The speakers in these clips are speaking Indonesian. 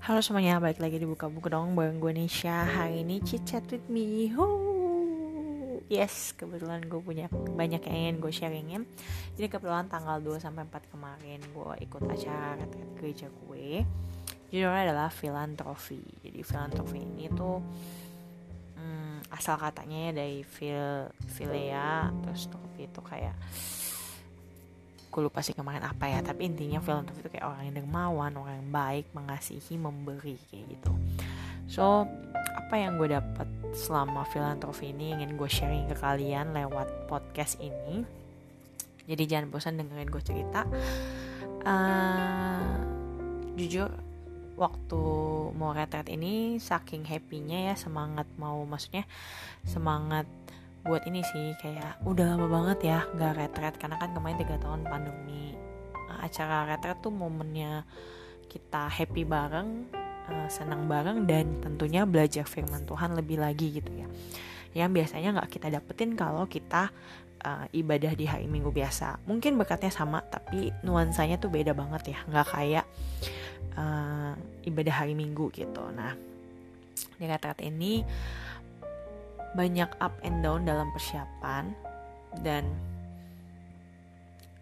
Halo semuanya, balik lagi di Buka Buku dong bareng gue Nisha. Hari ini chit chat with me. Hoo. Yes, kebetulan gue punya banyak yang ingin gue sharingin. Jadi kebetulan tanggal 2 sampai 4 kemarin gue ikut acara retret gereja gue Judulnya adalah filantrofi Jadi filantrofi ini tuh hmm, asal katanya ya dari fil, filea Terus trofi itu kayak gue lupa sih kemarin apa ya tapi intinya filantropi itu kayak orang yang dermawan orang yang baik mengasihi memberi kayak gitu. So apa yang gue dapat selama filantropi ini ingin gue sharing ke kalian lewat podcast ini. Jadi jangan bosan dengerin gue cerita. Uh, jujur waktu mau retret ini saking happynya ya semangat mau maksudnya semangat buat ini sih kayak udah lama banget ya nggak retret. Karena kan kemarin tiga tahun pandemi. Nah, acara retret tuh momennya kita happy bareng uh, senang bareng dan tentunya belajar firman Tuhan lebih lagi gitu ya. Yang biasanya nggak kita dapetin kalau kita uh, ibadah di hari Minggu biasa. Mungkin berkatnya sama tapi nuansanya tuh beda banget ya. Nggak kayak uh, ibadah hari Minggu gitu. Nah di retret ini banyak up and down dalam persiapan dan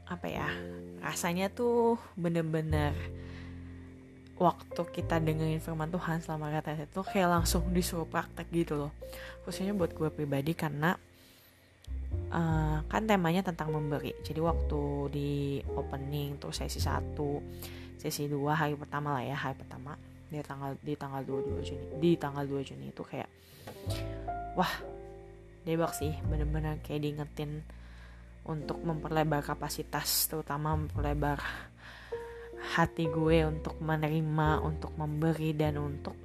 apa ya rasanya tuh bener-bener waktu kita dengerin firman Tuhan selama kata itu kayak langsung disuruh praktek gitu loh. Khususnya buat gue pribadi karena uh, kan temanya tentang memberi. Jadi waktu di opening tuh sesi satu sesi dua hari pertama lah ya hari pertama di tanggal di tanggal 22 Juni. Di tanggal 2 Juni itu kayak wah debak sih. Bener-bener kayak diingetin untuk memperlebar kapasitas terutama memperlebar hati gue untuk menerima untuk memberi dan untuk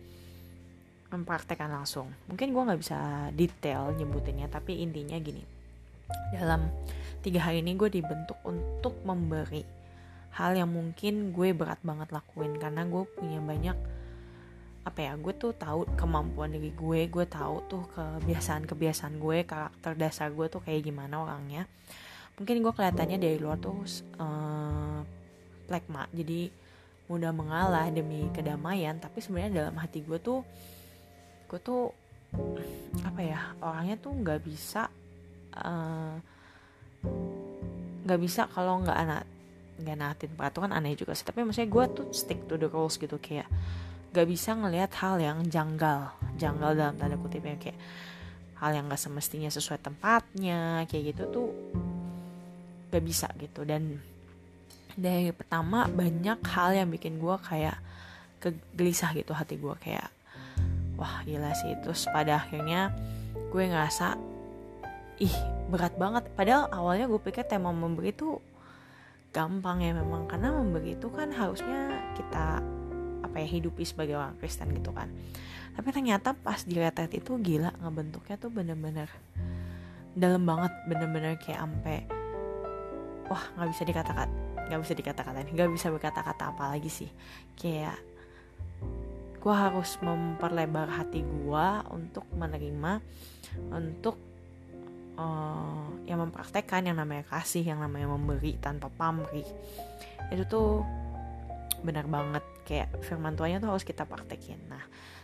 mempraktekkan langsung. Mungkin gue nggak bisa detail nyebutinnya tapi intinya gini. Dalam tiga hari ini gue dibentuk untuk memberi hal yang mungkin gue berat banget lakuin karena gue punya banyak apa ya gue tuh tahu kemampuan diri gue gue tahu tuh kebiasaan kebiasaan gue karakter dasar gue tuh kayak gimana orangnya. Mungkin gue kelihatannya dari luar tuh uh, plekma jadi mudah mengalah demi kedamaian tapi sebenarnya dalam hati gue tuh gue tuh apa ya orangnya tuh nggak bisa nggak uh, bisa kalau nggak anak nggak natin peraturan aneh juga sih. Tapi maksudnya gue tuh stick to the rules gitu kayak gak bisa ngelihat hal yang janggal. Janggal dalam tanda kutip ya kayak hal yang gak semestinya sesuai tempatnya kayak gitu tuh gak bisa gitu. Dan dari pertama banyak hal yang bikin gue kayak kegelisah gitu hati gue kayak wah gila sih. Terus pada akhirnya gue ngerasa ih berat banget. Padahal awalnya gue pikir tema memberi itu gampang ya memang karena memberi itu kan harusnya kita apa ya hidupi sebagai orang Kristen gitu kan. Tapi ternyata pas di retret itu gila ngebentuknya tuh bener-bener dalam banget bener-bener kayak ampe wah nggak bisa dikatakan nggak bisa dikata-katain nggak bisa berkata-kata apa lagi sih. Kayak gue harus memperlebar hati gue untuk menerima untuk uh, yang mempraktekkan yang namanya kasih yang namanya memberi tanpa pamrih. Itu tuh benar banget kayak firman tuanya tuh harus kita praktekin. Nah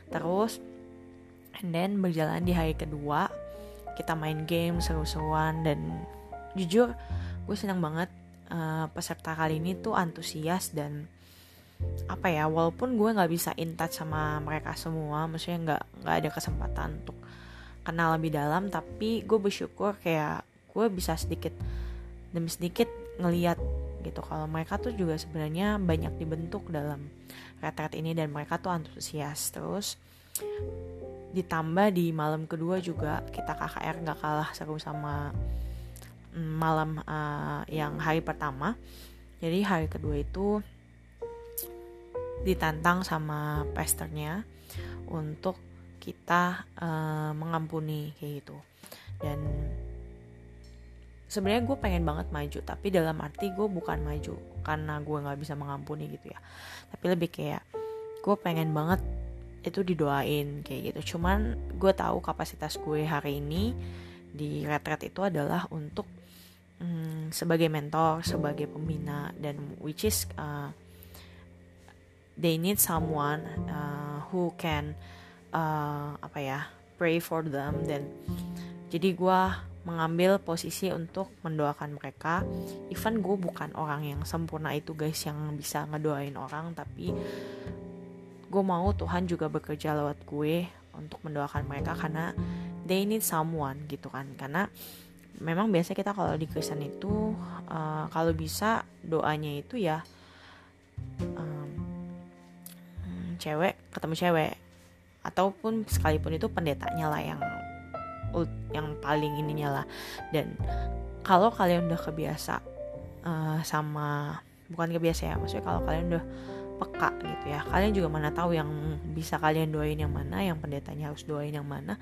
terus and then berjalan di hari kedua kita main game seru-seruan dan jujur gue senang banget uh, peserta kali ini tuh antusias dan apa ya walaupun gue nggak bisa in touch sama mereka semua maksudnya nggak nggak ada kesempatan untuk kenal lebih dalam tapi gue bersyukur kayak gue bisa sedikit demi sedikit ngeliat gitu. Kalau mereka tuh juga sebenarnya banyak dibentuk dalam retret ini dan mereka tuh antusias. Terus ditambah di malam kedua juga kita KKR nggak kalah seru sama mm, malam uh, yang hari pertama. Jadi hari kedua itu ditantang sama pesternya untuk kita uh, mengampuni kayak gitu. Dan sebenarnya gue pengen banget maju tapi dalam arti gue bukan maju karena gue nggak bisa mengampuni gitu ya. Tapi lebih kayak gue pengen banget itu didoain kayak gitu. Cuman gue tahu kapasitas gue hari ini di retret itu adalah untuk hmm, sebagai mentor sebagai pembina dan which is uh, they need someone uh, who can uh, apa ya pray for them dan jadi gue mengambil posisi untuk mendoakan mereka. Even gue bukan orang yang sempurna itu guys yang bisa ngedoain orang tapi gue mau Tuhan juga bekerja lewat gue untuk mendoakan mereka karena they need someone gitu kan. Karena memang biasa kita kalau di Kristen itu uh, kalau bisa doanya itu ya um, cewek ketemu cewek. Ataupun sekalipun itu pendetanya lah yang yang paling ininya lah. Dan kalau kalian udah kebiasa uh, sama bukan kebiasa ya maksudnya kalau kalian udah peka gitu ya kalian juga mana tahu yang bisa kalian doain yang mana yang pendetanya harus doain yang mana.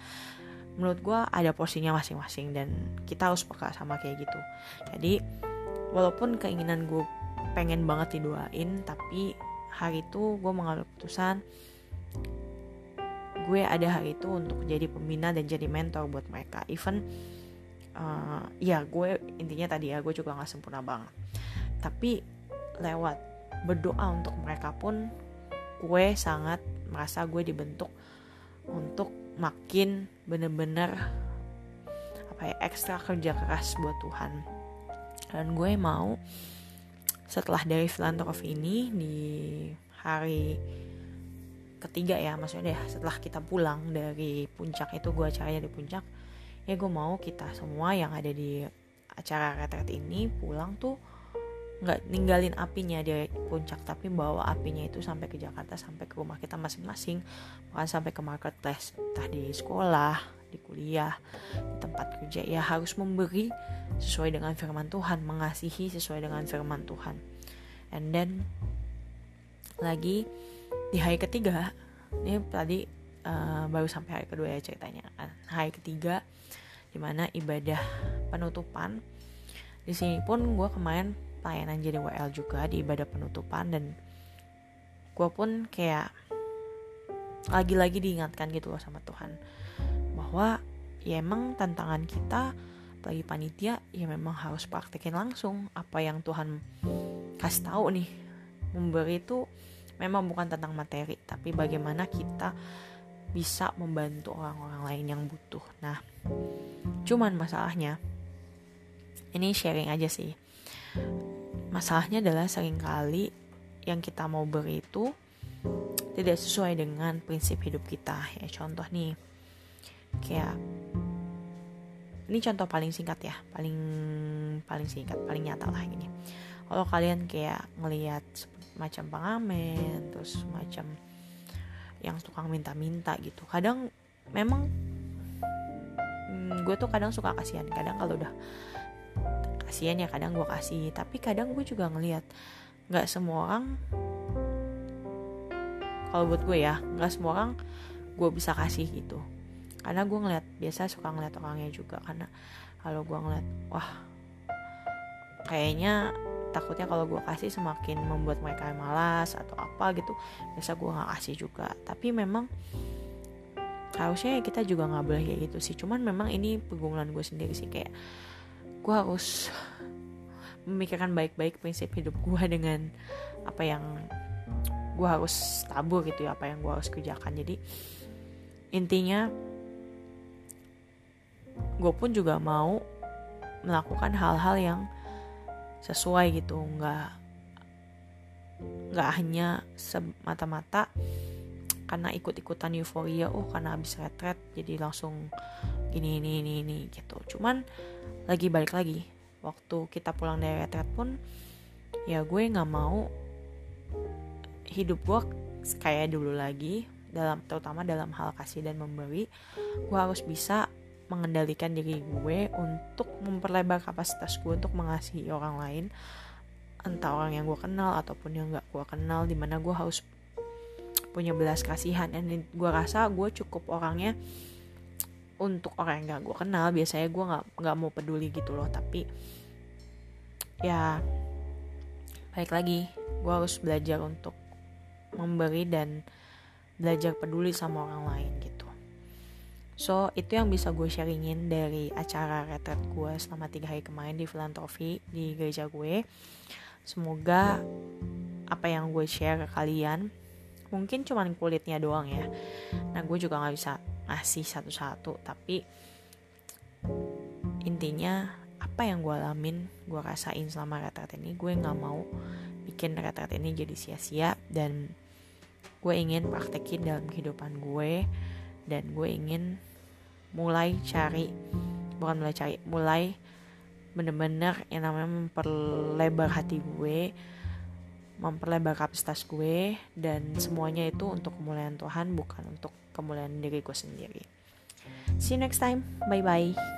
Menurut gue ada porsinya masing-masing dan kita harus peka sama kayak gitu. Jadi walaupun keinginan gue pengen banget didoain tapi hari itu gue mengambil keputusan gue ada hari itu untuk jadi pembina dan jadi mentor buat mereka. Even uh, ya gue intinya tadi ya gue juga nggak sempurna banget. Tapi lewat berdoa untuk mereka pun gue sangat merasa gue dibentuk untuk makin bener-bener apa ya ekstra kerja keras buat Tuhan. Dan gue mau setelah dari filantropi ini di hari ketiga ya maksudnya deh setelah kita pulang dari puncak itu gue acaranya di puncak ya gue mau kita semua yang ada di acara retret ini pulang tuh nggak ninggalin apinya di puncak tapi bawa apinya itu sampai ke Jakarta sampai ke rumah kita masing-masing. Bahkan sampai ke marketplace entah di sekolah di kuliah di tempat kerja ya harus memberi sesuai dengan firman Tuhan mengasihi sesuai dengan firman Tuhan. And then lagi di hari ketiga ini tadi uh, baru sampai hari kedua ya ceritanya. Hari ketiga di mana ibadah penutupan. Di sini pun gue kemarin pelayanan jadi WL juga di ibadah penutupan dan gue pun kayak lagi-lagi diingatkan gitu loh sama Tuhan bahwa ya emang tantangan kita bagi panitia ya memang harus praktekin langsung apa yang Tuhan kasih tahu nih. Memberi itu memang bukan tentang materi tapi bagaimana kita bisa membantu orang-orang lain yang butuh. Nah cuman masalahnya ini sharing aja sih. Masalahnya adalah sering kali yang kita mau beri itu tidak sesuai dengan prinsip hidup kita. Ya contoh nih kayak ini contoh paling singkat ya paling paling singkat paling nyata lah gini. Kalau kalian kayak ngelihat macam pengamen terus macam yang tukang minta-minta gitu. Kadang memang hmm, gue tuh kadang suka kasihan. Kadang kalau udah kasihan ya kadang gue kasih. Tapi kadang gue juga ngelihat nggak semua orang kalau buat gue ya nggak semua orang gue bisa kasih gitu. Karena gue ngeliat biasa suka ngeliat orangnya juga. Karena kalau gue ngeliat wah kayaknya takutnya kalau gue kasih semakin membuat mereka malas atau apa gitu biasa gue nggak kasih juga. Tapi memang harusnya kita juga nggak boleh kayak gitu sih. Cuman memang ini pergumulan gue sendiri sih kayak gue harus memikirkan baik-baik prinsip hidup gue dengan apa yang gue harus tabur gitu ya apa yang gue harus kerjakan. Jadi intinya gue pun juga mau melakukan hal-hal yang sesuai gitu nggak nggak hanya semata-mata karena ikut-ikutan euforia oh karena habis retret jadi langsung ini ini ini ini gitu. Cuman lagi balik lagi waktu kita pulang dari retret pun ya gue nggak mau hidup gue kayak dulu lagi dalam terutama dalam hal kasih dan memberi gue harus bisa mengendalikan diri gue untuk memperlebar kapasitas gue untuk mengasihi orang lain entah orang yang gue kenal ataupun yang gak gue kenal di mana gue harus punya belas kasihan. Dan gue rasa gue cukup orangnya untuk orang yang gak gue kenal biasanya gue nggak nggak mau peduli gitu loh. Tapi ya baik lagi. Gue harus belajar untuk memberi dan belajar peduli sama orang lain gitu So itu yang bisa gue sharingin dari acara retret gue selama tiga hari kemarin di filantropi di gereja gue. Semoga apa yang gue share ke kalian mungkin cuman kulitnya doang ya nah gue juga nggak bisa ngasih satu-satu tapi intinya apa yang gue alamin gue rasain selama retret ini gue nggak mau bikin retret ini jadi sia-sia dan gue ingin praktekin dalam kehidupan gue dan gue ingin mulai cari bukan mulai cari mulai bener-bener yang namanya memperlebar hati gue memperlebar kapasitas gue dan semuanya itu untuk kemuliaan Tuhan bukan untuk kemuliaan diri gue sendiri. See you next time. Bye bye